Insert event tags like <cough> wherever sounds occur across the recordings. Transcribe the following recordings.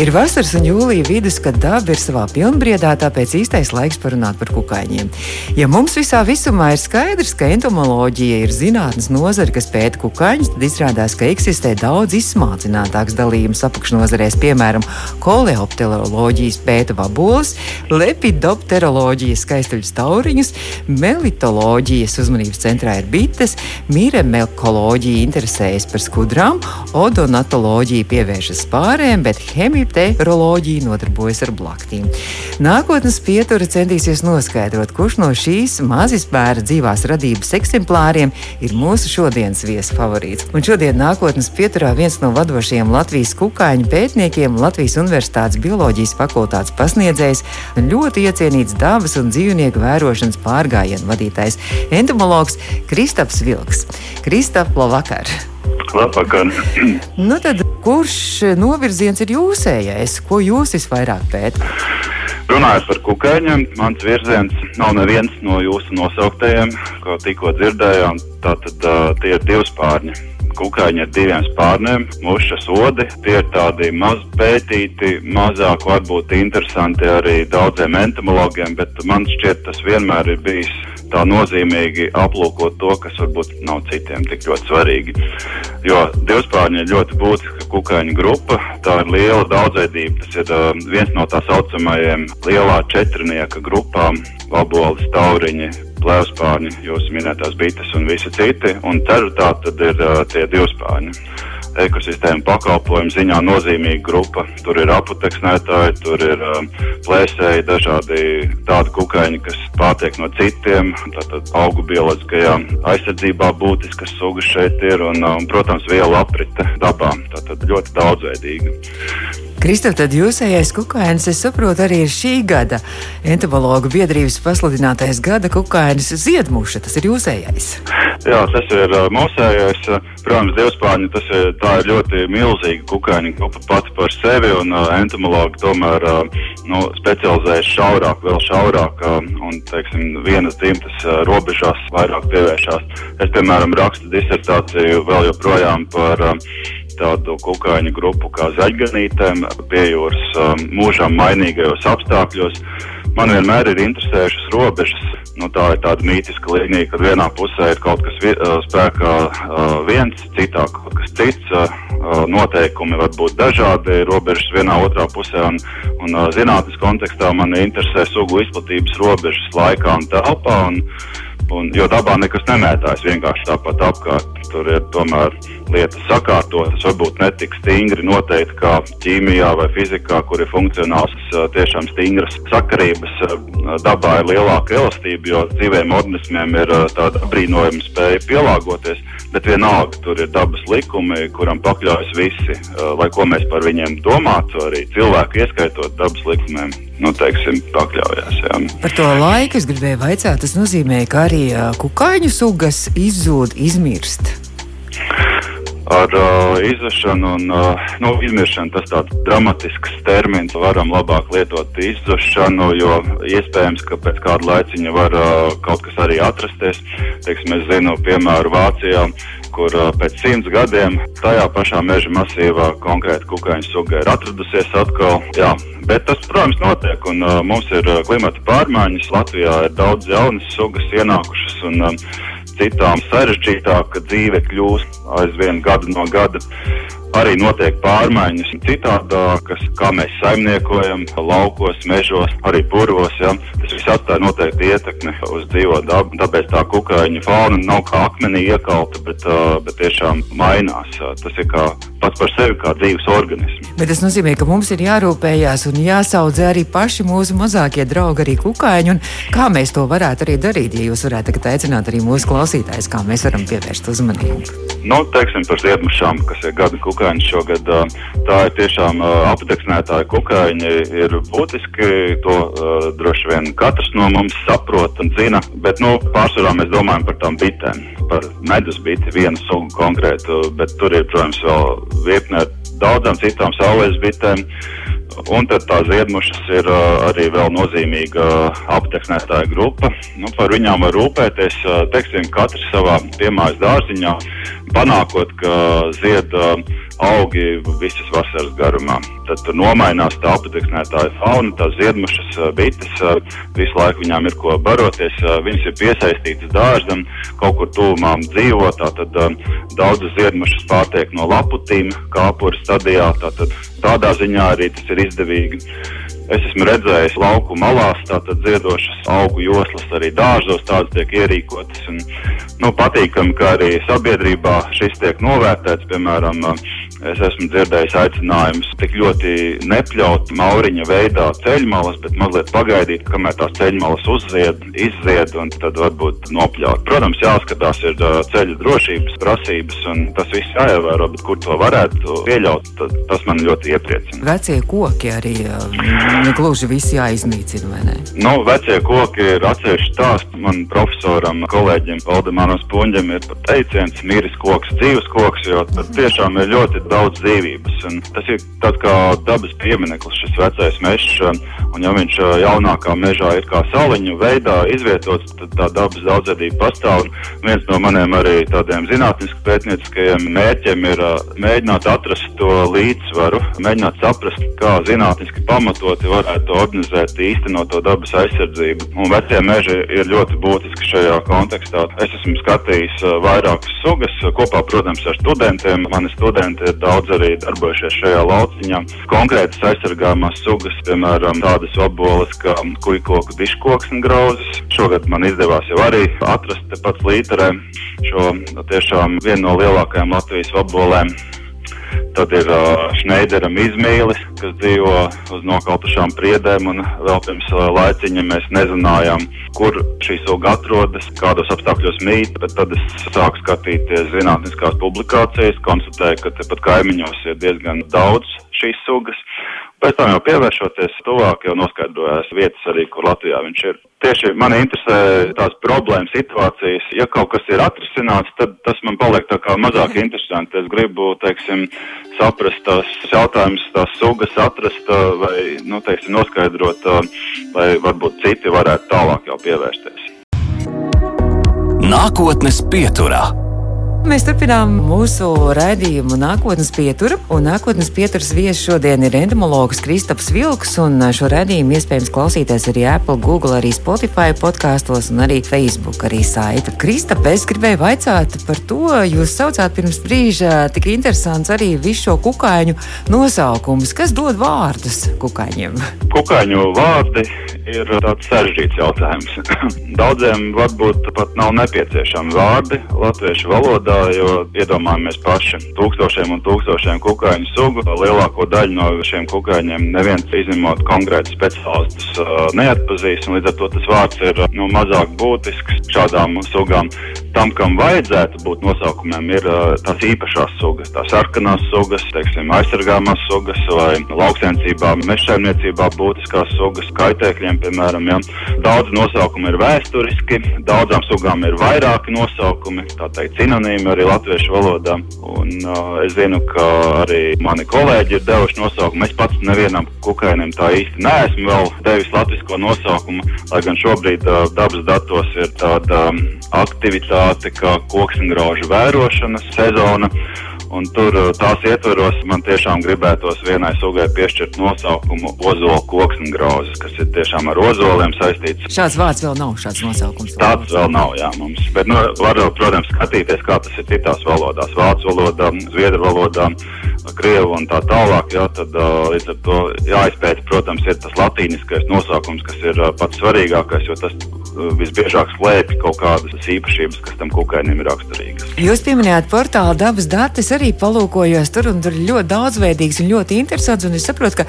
Ir vasaras un jūlija vidus, kad daba ir savā pilnbriedā, tāpēc īstais laiks parunāt par kukaiņiem. Ja mums visā visumā ir skaidrs, ka entomoloģija ir zinātnes nozare, kas pēta kukaiņus, tad izrādās, ka eksistē daudz izsmalcinātāks dalījums apakšnodarbēs, piemēram, koleopteroloģijas pēta vaboles, lepidopteroloģijas skaistuļus tauriņus, melitoloģijas uzmanības centrā ir bites, mīremelkoloģija interesējas par skudrām, odonatoloģija pievēršas pārēm, bet hemija meteoroloģija nodarbojas ar blaktīm. Nākotnes pietura centīsies noskaidrot, kurš no šīs mazispēra dzīvās radības eksemplāriem ir mūsu šodienas viesu favorīts. Un šodien nākotnes pieturā viens no vadošajiem Latvijas kukaiņu pētniekiem, Latvijas Universitātes bioloģijas fakultātes pasniedzējs, ļoti iecienīts dabas un dzīvnieku vērošanas pārgājienu vadītājs, entomologs Kristaps Vilks. Kristap, labvakar! Labvakar! Nu tad, kurš novirziens ir jūsējais? Ko jūs visvairāk pētat? Runājot par kukaiņiem, mans virziens nav neviens no jūsu nosauktajiem, ko tikko dzirdējām. Tātad uh, tie ir divi spārņi. Kukaiņi ar diviem spārniem, mušas odi. Tie ir tādi maz pētīti, mazāk varbūt interesanti arī daudziem entomologiem, bet man šķiet, tas vienmēr ir bijis tā nozīmīgi aplūkot to, kas varbūt nav citiem tik ļoti svarīgi. Jo divspārņi ir ļoti būtiska kukaiņu grupa, tā ir liela daudzveidība. Tas ir uh, viens no tā saucamajiem lielā četrnieka grupām - vabolis, tauriņi, plēvspārņi, jūsu minētās bites un visi citi. Un ceturtā tad ir uh, tie divspārņi ekosistēmu pakalpojumu ziņā nozīmīga grupa. Tur ir aputeksnētāji, tur ir um, plēsēji, dažādi tādi kukaiņi, kas pārtiek no citiem. Tātad augu bioloģiskajā aizsardzībā būtiskas sugas šeit ir un, um, protams, vielu aprite dabā. Tātad ļoti daudzveidīga. Kristof, tad jūsējais kukainis, es saprotu, arī ir šī gada entomologu biedrības pasludinātais gada kukainis Ziedmuša. Tas ir jūsējais. Jā, tas ir uh, mūsējais. Protams, divspāņi tas ir, ir ļoti milzīga kukaiņa grupa pati par sevi, un uh, entomologi tomēr uh, nu, specializējas šaurāk, vēl šaurāk, uh, un, teiksim, vienas dzimtas uh, robežās vairāk pievēršās. Es, piemēram, rakstu disertāciju vēl joprojām par uh, tādu kukaiņu grupu kā zaļganītēm pie jūras um, mūžām mainīgajos apstākļos. Man vienmēr ir interesējušas robežas. Nu, tā ir tāda mītiska līnija, kad vienā pusē ir kaut kas vi, uh, spēkā uh, viens, citā kaut kas cits. Uh, noteikumi var būt dažādi, robežas vienā otrā pusē. Un, un zinātnes kontekstā man interesē sugu izplatības robežas laikā un telpā. Un, un, jo dabā nekas nemētājas vienkārši tāpat apkārt. Tur ir tomēr lietas sakārtotas, varbūt ne tik stingri noteikti kā ķīmijā vai fizikā, kur ir funkcionāls, tiešām stingras sakarības. Dabā ir lielāka elastība, jo dzīviem organismiem ir tāda brīnojama spēja pielāgoties, bet vienalga tur ir dabas likumi, kuram pakļaujas visi. Lai ko mēs par viņiem domātu, arī cilvēku ieskaitot dabas likumiem, nu, teiksim, pakļaujas. Jā. Par to laiku es gribēju vaicāt, tas nozīmē, ka arī kukaiņu sugas izzūd, izmirst ar uh, izzušanu un uh, nu, izmiršanu. Tas tāds dramatisks termins, varam labāk lietot izzušanu, jo iespējams, ka pēc kāda laiciņa var uh, kaut kas arī atrasties. Teiksim, es zinu, piemēram, Vācijā, kur uh, pēc simts gadiem tajā pašā meža masīvā konkrēti kukaiņu suga ir atradusies atkal. Jā, bet tas, protams, notiek, un uh, mums ir uh, klimata pārmaiņas. Latvijā ir daudz jaunas sugas ienākušas. Un, uh, citām sarežģītāka dzīve kļūst aizvien gadu no gada. Arī notiek pārmaiņas citādākas, kā mēs saimniekojam, laukos, mežos, arī purvos. Ja. Tas viss atstāja noteikti ietekmi uz dzīvo dabu. Tāpēc tā kukaiņa fauna nav kā akmenī iekalta, bet, bet tiešām mainās. Tas ir kā pats par sevi kā dzīves organisms. Bet tas nozīmē, ka mums ir jārūpējās un jāsaudzē arī paši mūsu mazākie draugi, arī kukaiņi. Kā mēs to varētu arī darīt, ja jūs varētu tagad aicināt arī mūsu klausītājus, kā mēs varam pievērst uzmanību? Nu, teiksim par ziedmušām, kas ir gada kukaiņi šogad. Tā ir tiešām apdeksnētāja kukaiņi, ir būtiski. To droši vien katrs no mums saprot un zina, bet nu, pārsvarā mēs domājam par tām bitēm, par medus biti, vienu sugu konkrētu, bet tur ir, protams, vēl virkne ar daudzām citām saules bitēm. Un tad tās ziedmušas ir arī vēl nozīmīga apteksnētāja grupa. Nu, par viņām var rūpēties, teiksim, katrs savā piemājas dārziņā, panākot, ka zied augi visas vasaras garumā. Tad nomainās tā apdeksnētāja fauna, tās ziedmušas bites, visu laiku viņām ir ko baroties, viņas ir piesaistītas dārzam, kaut kur tuvumā dzīvo, tātad daudzas ziedmušas pārtiek no laputīm, kāpura stadijā, tātad tādā ziņā arī tas ir izdevīgi. Es esmu redzējis lauku malās, tātad dziedošas augu joslas, arī dārzos tādas tiek ierīkotas. Un, nu, patīkami, ka arī sabiedrībā šis tiek novērtēts. Piemēram, es esmu dzirdējis aicinājumus tik ļoti nepļaut mauriņa veidā ceļmalas, bet mazliet pagaidīt, kamēr tās ceļmalas uzzied, izzied un tad varbūt nopļaut. Protams, jāskatās ir ceļa drošības prasības un tas viss jāievēro, bet kur to varētu pieļaut, tas man ļoti iepriecina. Vecie koki arī negluži visi jāiznīcina, vai ne? Nu, vecie koki ir atsevišķi stāsts. Man profesoram, kolēģim Valdemaram Spunģam ir pat teiciens, miris koks, dzīves koks, jo tad tiešām ir ļoti daudz dzīvības. Un tas ir tāds kā dabas piemineklis, šis vecais mežs. Un ja viņš jaunākā mežā ir kā saliņu veidā izvietots, tad tā dabas daudzveidība pastāv. Un viens no maniem arī tādiem zinātnisku pētnieciskajiem mērķiem ir mēģināt atrast to līdzsvaru, mēģināt saprast, kā zinātniski pamatoti varētu organizēt īstenot to dabas aizsardzību. Un vecie meži ir ļoti būtiski šajā kontekstā. Es esmu skatījis vairākas sugas kopā, protams, ar studentiem. Mani studenti ir daudz arī darbojušies šajā lauciņā. Konkrētas aizsargājumās sugas, piemēram, tādas oboles kā kujkoku diškoks un grauzes. Šogad man izdevās jau arī atrast tepat līterē šo tiešām vienu no lielākajām Latvijas obolēm. Tad ir uh, Šneidera izmīlis, kas dzīvo uz nokautušām priedēm, vēl pirms uh, laiciņa mēs nezinājām, kur šī suga atrodas, kādos apstākļos mīt, tad es sāku skatīties zinātniskās publikācijas, konstatēju, ka tepat kaimiņos ir diezgan daudz šīs sugas. Pēc tam jau pievēršoties tuvāk, jau noskaidrojās vietas arī, kur Latvijā viņš ir. Tieši man interesē tās problēmas situācijas. Ja kaut kas ir atrisināts, tad tas man paliek tā kā mazāk interesanti. Es gribu, teiksim, saprast tās jautājumus, tās sugas atrast vai, nu, teiksim, noskaidrot, lai varbūt citi varētu tālāk jau pievērsties. Nākotnes pieturā. Mēs turpinām mūsu raidījumu nākotnes pietura, un nākotnes pieturas viesis šodien ir entomologs Kristaps Vilks, šo raidījumu iespējams klausīties arī Apple, Google, arī Spotify podkāstos un arī Facebook arī saita. Kristap, es gribēju vaicāt par to, jūs saucāt pirms brīža tik interesants arī visu šo kukaiņu nosaukumus. Kas dod vārdus kukaiņiem? Kukaiņu vārdi ir tāds sarežģīts jautājums. <laughs> Daudziem varbūt pat nav nepieciešami vārdi latviešu valodā valodā, jo iedomājamies paši tūkstošiem un tūkstošiem kukaiņu sugu. Lielāko daļu no šiem kukaiņiem neviens izņemot konkrēti speciālistus neatpazīst, un līdz ar to tas vārds ir nu, mazāk būtisks šādām sugām. Tam, kam vajadzētu būt nosaukumiem, ir tās īpašās sugas, tās sarkanās sugas, teiksim, aizsargāmās sugas vai lauksainicībā, mežsaimniecībā būtiskās sugas, kaitēkļiem, piemēram. Ja. Daudz nosaukumu ir vēsturiski, daudzām sugām ir vairāki nosaukumi, tā teikt, sinonīmi pieejami arī latviešu valodā. Un, uh, es zinu, ka arī mani kolēģi ir devuši nosaukumu. Es pats nevienam kukainim tā īsti neesmu vēl devis latviešu nosaukumu, lai gan šobrīd uh, dabas datos ir tāda um, aktivitāte kā koksngraužu vērošanas sezona. Un tur uh, tās ietvaros man tiešām gribētos vienai sugai piešķirt nosaukumu ozola koksngrauzes, kas ir tiešām ar ozoliem saistīts. Šāds vārds vēl nav, šāds nosaukums. Tāds vēl nav, jā, mums. Bet, nu, var, protams, skatīties, kā tas ir citās valodās. Vācu valodā, zviedru valodā, krievu un tā tālāk. Jā, tad uh, līdz ar to jāizpēta, protams, ir tas latīniskais nosaukums, kas ir uh, pats svarīgākais, jo tas visbiežāk slēpj kaut kādas īpašības, kas tam kukainim ir raksturīgas. Jūs pieminējāt portālu dabas datus, arī palūkojos tur, un tur ir ļoti daudzveidīgs un ļoti interesants. Un es saprotu, ka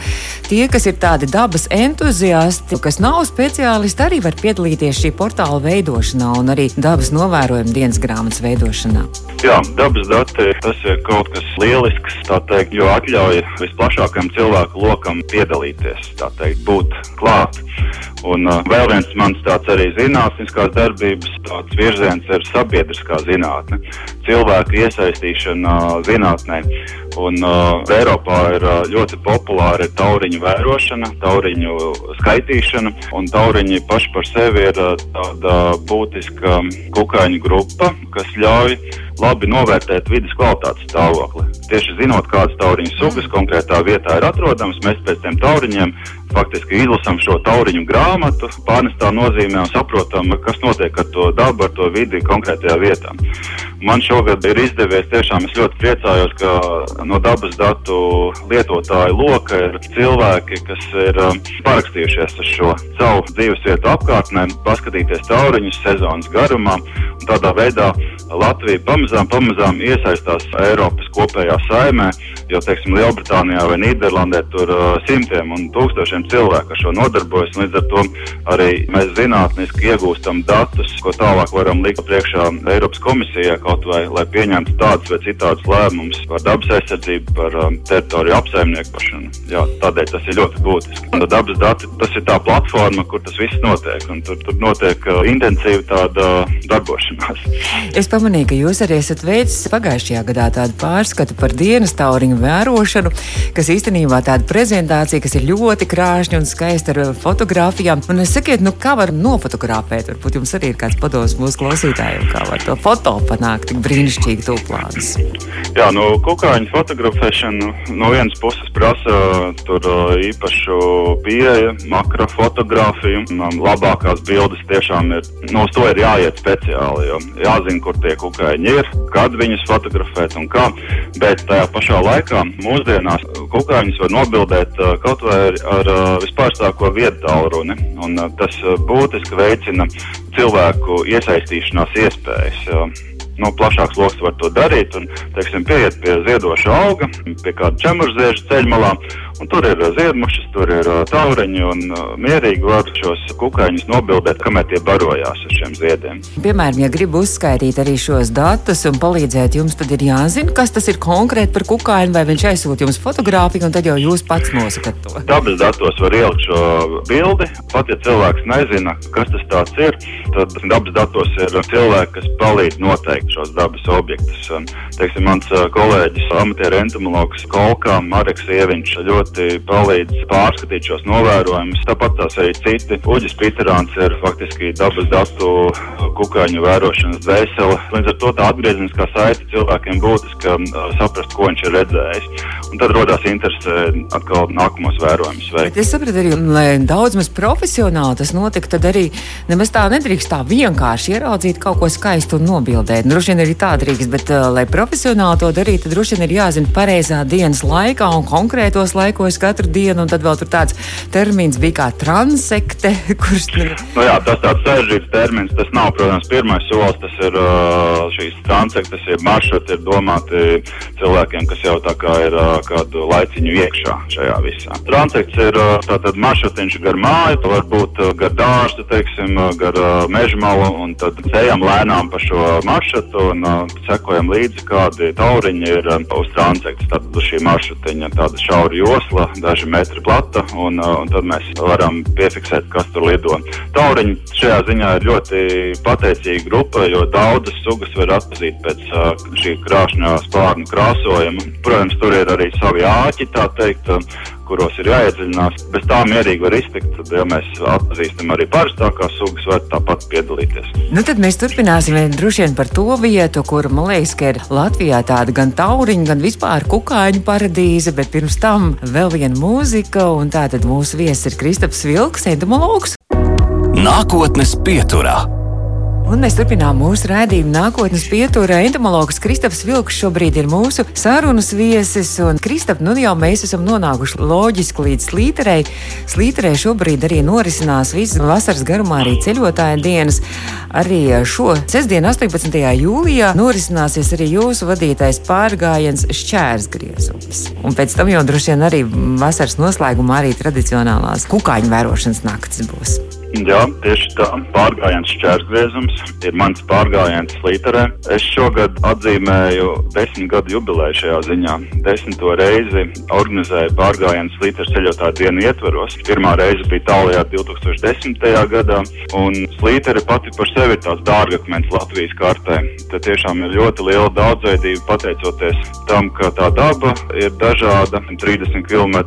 tie, kas ir tādi dabas entuziasti, kas nav speciālisti, arī var piedalīties šī portāla veidošanā un arī dabas novērojuma dienas grāmatas veidošanā. Jā, dabas dati tas ir kaut kas lielisks, teikt, jo atļauj visplašākajam cilvēku lokam piedalīties, teikt, būt klāt. Un uh, vēl viens mans tāds arī zinātniskās darbības, tāds virziens ir sabiedriskā zinātne, cilvēku iesaistīšana zinātnē. Un, uh, Eiropā ir uh, ļoti populāra tauriņu vērošana, tauriņu skaitīšana, un tauriņi paši par sevi ir uh, tāda būtiska kukaiņu grupa, kas ļauj labi novērtēt vidas kvalitātes stāvokli. Tieši zinot, kādas tauriņu sugas konkrētā vietā ir atrodamas, mēs pēc tiem tauriņiem faktiski izlasām šo tauriņu grāmatu, pārnestā nozīmē un saprotam, kas notiek ar to dabu, ar to vidi konkrētajā vietā. Man šogad ir izdevies, tiešām es ļoti priecājos, ka no dabas datu lietotāju loka ir cilvēki, kas ir um, parakstījušies uz šo savu dzīvesvietu apkārtnē, paskatīties tauriņus sezonas garumā. Tādā veidā Latvija pamazām, pamazām iesaistās Eiropas kopējā saimē, jo, teiksim, Lielbritānijā vai Nīderlandē tur uh, simtiem un tūkstošiem cilvēku ar šo nodarbojas. Līdz ar to arī mēs zinātniski iegūstam datus, ko tālāk varam likt priekšā Eiropas komisijai kaut vai, lai pieņemtu tādus vai citādus lēmumus par dabas aizsardzību, par um, teritoriju apsaimniekošanu. Jā, tādēļ tas ir ļoti būtiski. Un dabas dati tas ir tā platforma, kur tas viss notiek, un tur, tur notiek uh, intensīva tāda uh, darbošanās. Es pamanīju, ka jūs arī esat veicis pagājušajā gadā tādu pārskatu par dienas tauriņu vērošanu, kas īstenībā tāda prezentācija, kas ir ļoti krāšņa un skaista ar uh, fotografijām. Un sakiet, nu kā var nofotografēt? Varbūt jums arī ir kāds padoms mūsu klausītājiem, kā var to foto panākt tik brīnišķīgi tūplāns. Jā, nu, kukaiņu fotografēšana no vienas puses prasa tur īpašu pieeju, makrofotografiju. Labākās bildes tiešām ir, no uz to ir jāiet speciāli, jo jāzina, kur tie kukaiņi ir, kad viņus fotografēt un kā. Bet tajā pašā laikā mūsdienās kukaiņus var nobildēt kaut vai ar, ar vispārstāko vietu tālruni. Un tas būtiski veicina cilvēku iesaistīšanās iespējas nu, plašāks lokus var to darīt. Un, teiksim, pieiet pie ziedoša auga, pie kāda čemurzieža ceļmalā, un tur ir ziedmušas, tur ir tauriņi, un mierīgi var šos kukaiņus nobildēt, kamēr tie barojās ar šiem ziediem. Piemēram, ja gribu uzskaitīt arī šos datus un palīdzēt jums, tad ir jāzina, kas tas ir konkrēti par kukaiņu, vai viņš aizsūta jums fotografiju, un tad jau jūs pats nosakat to. Dabas datos var ielikt šo bildi. Pat ja cilvēks nezina, kas tas ir, tad dabas datos ir cilvēki, kas palīdz noteikt šos dabas objektus. Teiksim, mans kolēģis, amatieru entomologs Kolkā, Mareks Ieviņš ļoti palīdz pārskatīt šos novērojumus. Tāpat tās arī citi. Uģis Piterāns ir faktiski dabas datu kukaiņu vērošanas dvēsele. Līdz ar to tā atgriezeniskā saite cilvēkiem būtiski saprast, ko viņš ir redzējis. Un tad rodās interese atkal nākamos vērojumus veikt. Es sapratu arī, lai daudz maz profesionāli tas notika, tad arī nemaz tā nedrīkst tā vienkārši ieraudzīt kaut ko skaistu un nobildēt. Droši vien arī tā drīkst, bet, uh, lai profesionāli to darītu, tad droši vien ir jāzina pareizā dienas laikā un konkrētos laikos katru dienu. Un tad vēl tur tāds termins bija kā transekte, <laughs> kurš. Nu jā, tas tāds sarežģīts termins. Tas nav, protams, pirmais solis. Tas ir šīs transektes, ir maršruti, ir domāti cilvēkiem, kas jau tā kā ir kādu laiciņu iekšā šajā visā. Transekts ir tātad maršrutiņš gar māju, varbūt gar dārstu, teiksim, gar meža malu, un tad ejam lēnām pa šo maršrutu un sekojam līdzi, kādi tauriņi ir uz transekta. Tad šī maršrutiņa tāda šaura josla, daži metri plata, un, uh, un tad mēs varam piefiksēt, kas tur lido. Tauriņi šajā ziņā ir ļoti pateicīga grupa, jo daudzas sugas var atpazīt pēc uh, šī krāšņā spārnu krāsojuma. Protams, tur ir arī savi āķi, tā teikt. Kuros ir jāiedziļinās. Bez tā mierīgi var iztikt. Tad, ja mēs atpazīstam arī parastākās sugas, var tāpat piedalīties. Nu, tad mēs turpināsim droši vien par to vietu, kur man liekas, ka ir Latvijā tāda gan tauriņa, gan vispār kukaiņu paradīze, bet pirms tam vēl viena mūzika, un tā tad mūsu viesis ir Kristaps Vilks, entomologs. Nākotnes pieturā. Un mēs turpinām mūsu rādījumu nākotnes pieturā. Entomologs Kristaps Vilks šobrīd ir mūsu sarunas viesis. Un, Kristap, nu jau mēs esam nonākuši loģiski līdz slīterei. Slīterei šobrīd arī norisinās visas vasaras garumā arī ceļotāja dienas. Arī šo sestdienu, 18. jūlijā, norisināsies arī jūsu vadītais pārgājiens šķērsgriezums. Un pēc tam jau droši vien arī vasaras noslēgumā arī tradicionālās kukaiņu vērošanas naktis būs. Jā, tieši tā. Pārgājiens šķērsgriezums ir mans pārgājiens Līterē. Es šogad atzīmēju desmit gadu jubileju šajā ziņā. Desmito reizi organizēju pārgājienu Līteres ceļotāju dienu ietveros. Pirmā reize bija tālajā 2010. gadā, un Lītere pati par sevi ir tāds dārgakmens Latvijas kartē. Te tiešām ir ļoti liela daudzveidība pateicoties tam, ka tā daba ir dažāda. 30 km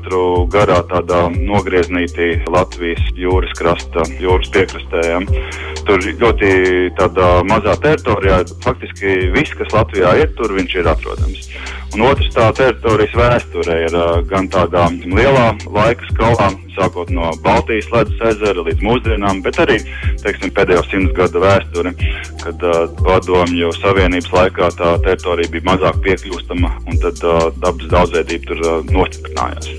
garā tādā nogrieznītī Latvijas jūras krasta jūras piekrastē. Ja. Tur ļoti tādā mazā teritorijā faktiski viss, kas Latvijā ir, tur viņš ir atrodams. Un otrs tā teritorijas vēsture ir gan tādā lielā laika skalā, sākot no Baltijas ledus ezera līdz mūsdienām, bet arī teiksim, pēdējo simts gadu vēsture, kad uh, padomju savienības laikā tā teritorija bija mazāk piekļūstama un tad uh, dabas daudzveidība tur uh, nostiprinājās.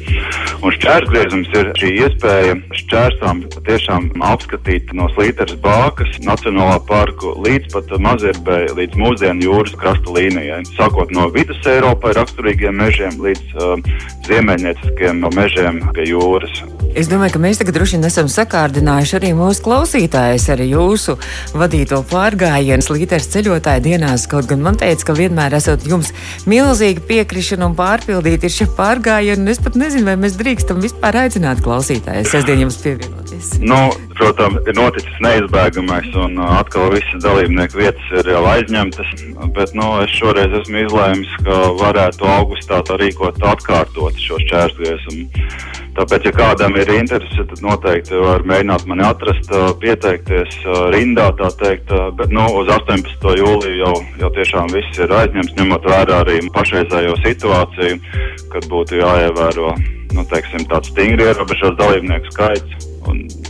Un šķērsgriezums ir šī iespēja šķērsām tiešām apskatīt no Slīteres bākas Nacionālā parku līdz pat Mazirbei, līdz mūsdienu jūras krasta līnijai, sākot no vidus Eiropai raksturīgiem mežiem līdz uh, ziemeļnieciskiem mežiem pie jūras. Es domāju, ka mēs tagad droši vien esam sakārdinājuši arī mūsu klausītājus ar jūsu vadīto pārgājienu Līteres ceļotāju dienās. Kaut gan man teica, ka vienmēr esat jums milzīga piekrišana un pārpildīta ir šie pārgājieni. Es pat nezinu, vai mēs drīkstam vispār aicināt klausītājus sestdien jums pievienoties. Nu, protams, ir noticis neizbēgamais un uh, atkal visas dalībnieku vietas ir jau aizņemtas. Bet nu, es šoreiz esmu izlēmis, ka varētu augustā rīkot atkārtot šo šķērsgriezumu. Tāpēc, ja kādam ir interese, tad noteikti var mēģināt mani atrast, pieteikties rindā, tā teikt. Bet nu, uz 18. jūliju jau, jau tiešām viss ir aizņemts, ņemot vērā arī pašreizējo situāciju, kad būtu jāievēro nu, teiksim, tāds stingri ierobežots dalībnieku skaits.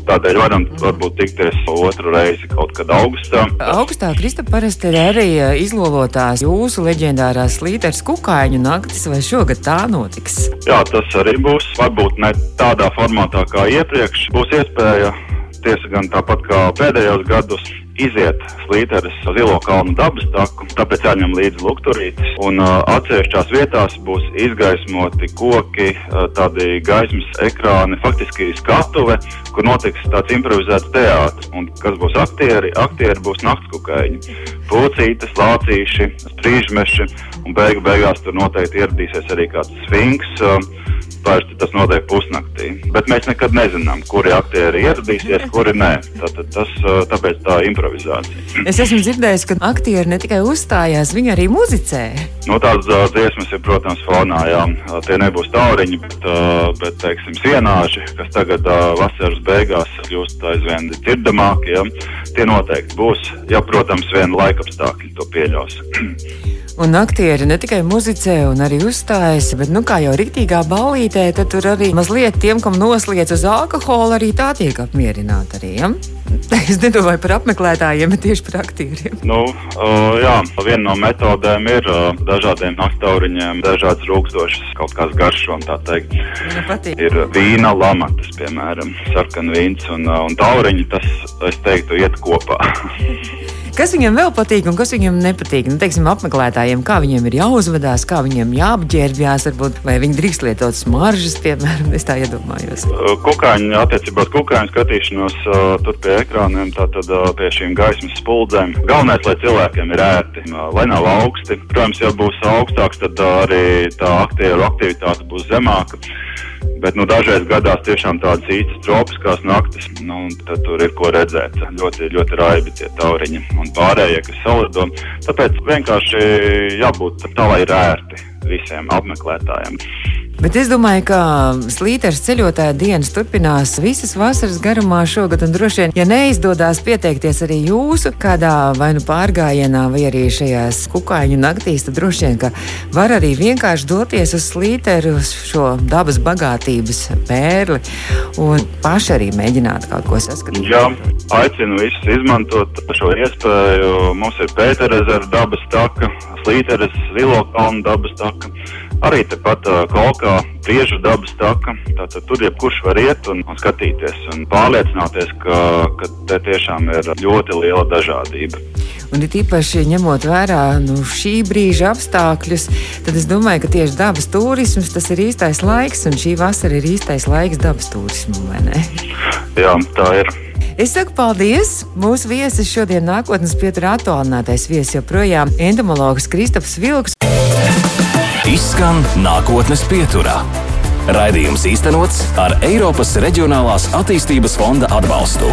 Tādēļ varam varbūt tikties otru reizi kaut kad augustā. Augustā Kristap parasti ir arī izlolotās jūsu leģendārās slīteres kukaiņu naktis, vai šogad tā notiks? Jā, tas arī būs. Varbūt ne tādā formātā kā iepriekš. Būs iespēja tiesa gan tāpat kā pēdējos gados iziet slīteres zilo kalnu dabas taku, tāpēc jāņem līdzi lukturītis. Un uh, atsevišķās vietās būs izgaismoti koki, uh, tādi gaismas ekrāni, faktiski skatuve, kur notiks tāds improvizēts teātris. Un kas būs aktieri? Aktieri būs naktskukaiņi, pucītes, lācīši, sprīžmeši, un beigu beigās tur noteikti ieradīsies arī kāds sfinks. Uh, Parasti tas notiek pusnaktī. Bet mēs nekad nezinām, kuri aktieri ieradīsies, kuri nē. Tātad tas, tāpēc tā improvizācija. Es esmu dzirdējis, ka aktieri ne tikai uzstājās, viņi arī muzicē. Nu, tādas uh, dziesmas ir, protams, fonā. Jā. Tie nebūs tauriņi, bet, uh, bet teiksim, sienāži, kas tagad uh, vasaras beigās kļūst aizvien dzirdamāki. Ja. Tie noteikti būs, ja, protams, vien laikapstākļi to pieļaus. <clears throat> Un aktieri ne tikai muzicē, un arī uzstājas, bet, nu, kā jau rītīgā ballītē, tad tur arī mazliet tiem, kam nosliec uz alkoholu, arī tā tiek apmierināta. Arī, ja? <laughs> Es nedomāju par apmeklētājiem, bet tieši par aktieriem. Nu, uh, jā, viena no metodēm ir uh, dažādiem naktauriņiem, dažādas rūkstošas kaut kādas garšas, tā teikt. Ir vīna lamatas, piemēram, sarkana vīns un, uh, un tauriņi. Tas, es teiktu, iet kopā. <laughs> Kas viņam vēl patīk un kas viņam nepatīk? Nu, teiksim, apmeklētājiem, kā viņiem ir jāuzvedās, kā viņiem jāapģērbjās, varbūt, vai viņi drīkst lietot smaržas, piemēram, es tā iedomājos. Kukaiņi, attiecībā uz kukaiņu skatīšanos, tur pie ekrāniem, tātad pie šīm gaismas spuldzēm. Galvenais, lai cilvēkiem ir ērti, lai nav augsti. Protams, ja būs augstāks, tad arī tā aktieru aktivitāte būs zemāka. Bet nu, dažreiz gadās tiešām tādas īstas tropiskās naktis, nu, tad tur ir ko redzēt. Ļoti, ļoti raibi tie tauriņi un pārējie, kas salido. Tāpēc vienkārši jābūt tā, lai ir ērti visiem apmeklētājiem. Bet es domāju, ka slīders ceļotāja dienas turpinās visas vasaras garumā šogad, droši vien, ja neizdodas pieteikties arī jūsu kādā vai nu pārgājienā, vai arī šajās kukaiņu naktīs, tad droši vien, ka var arī vienkārši doties uz slīderu, uz šo dabas bagātības pērli, un paši arī mēģināt kaut ko saskatīt. Jā, aicinu visus izmantot šo iespēju. Mums ir Pēterezera dabas taka, Slīteres Zilo kalnu dabas taka arī tepat uh, Kolkā priežu dabas taka. Tātad tur jebkurš var iet un, un skatīties un pārliecināties, ka, ka te tiešām ir ļoti liela dažādība. Un it īpaši ņemot vērā nu, šī brīža apstākļus, tad es domāju, ka tieši dabas turisms tas ir īstais laiks, un šī vasara ir īstais laiks dabas turismam? Jā, tā ir. Es saku paldies. Mūsu viesis šodien nākotnes pieturā attālinātais viesis joprojām entomologs Kristaps Vilks. Izskan nākotnes pieturā. Raidījums īstenots ar Eiropas Reģionālās attīstības fonda atbalstu.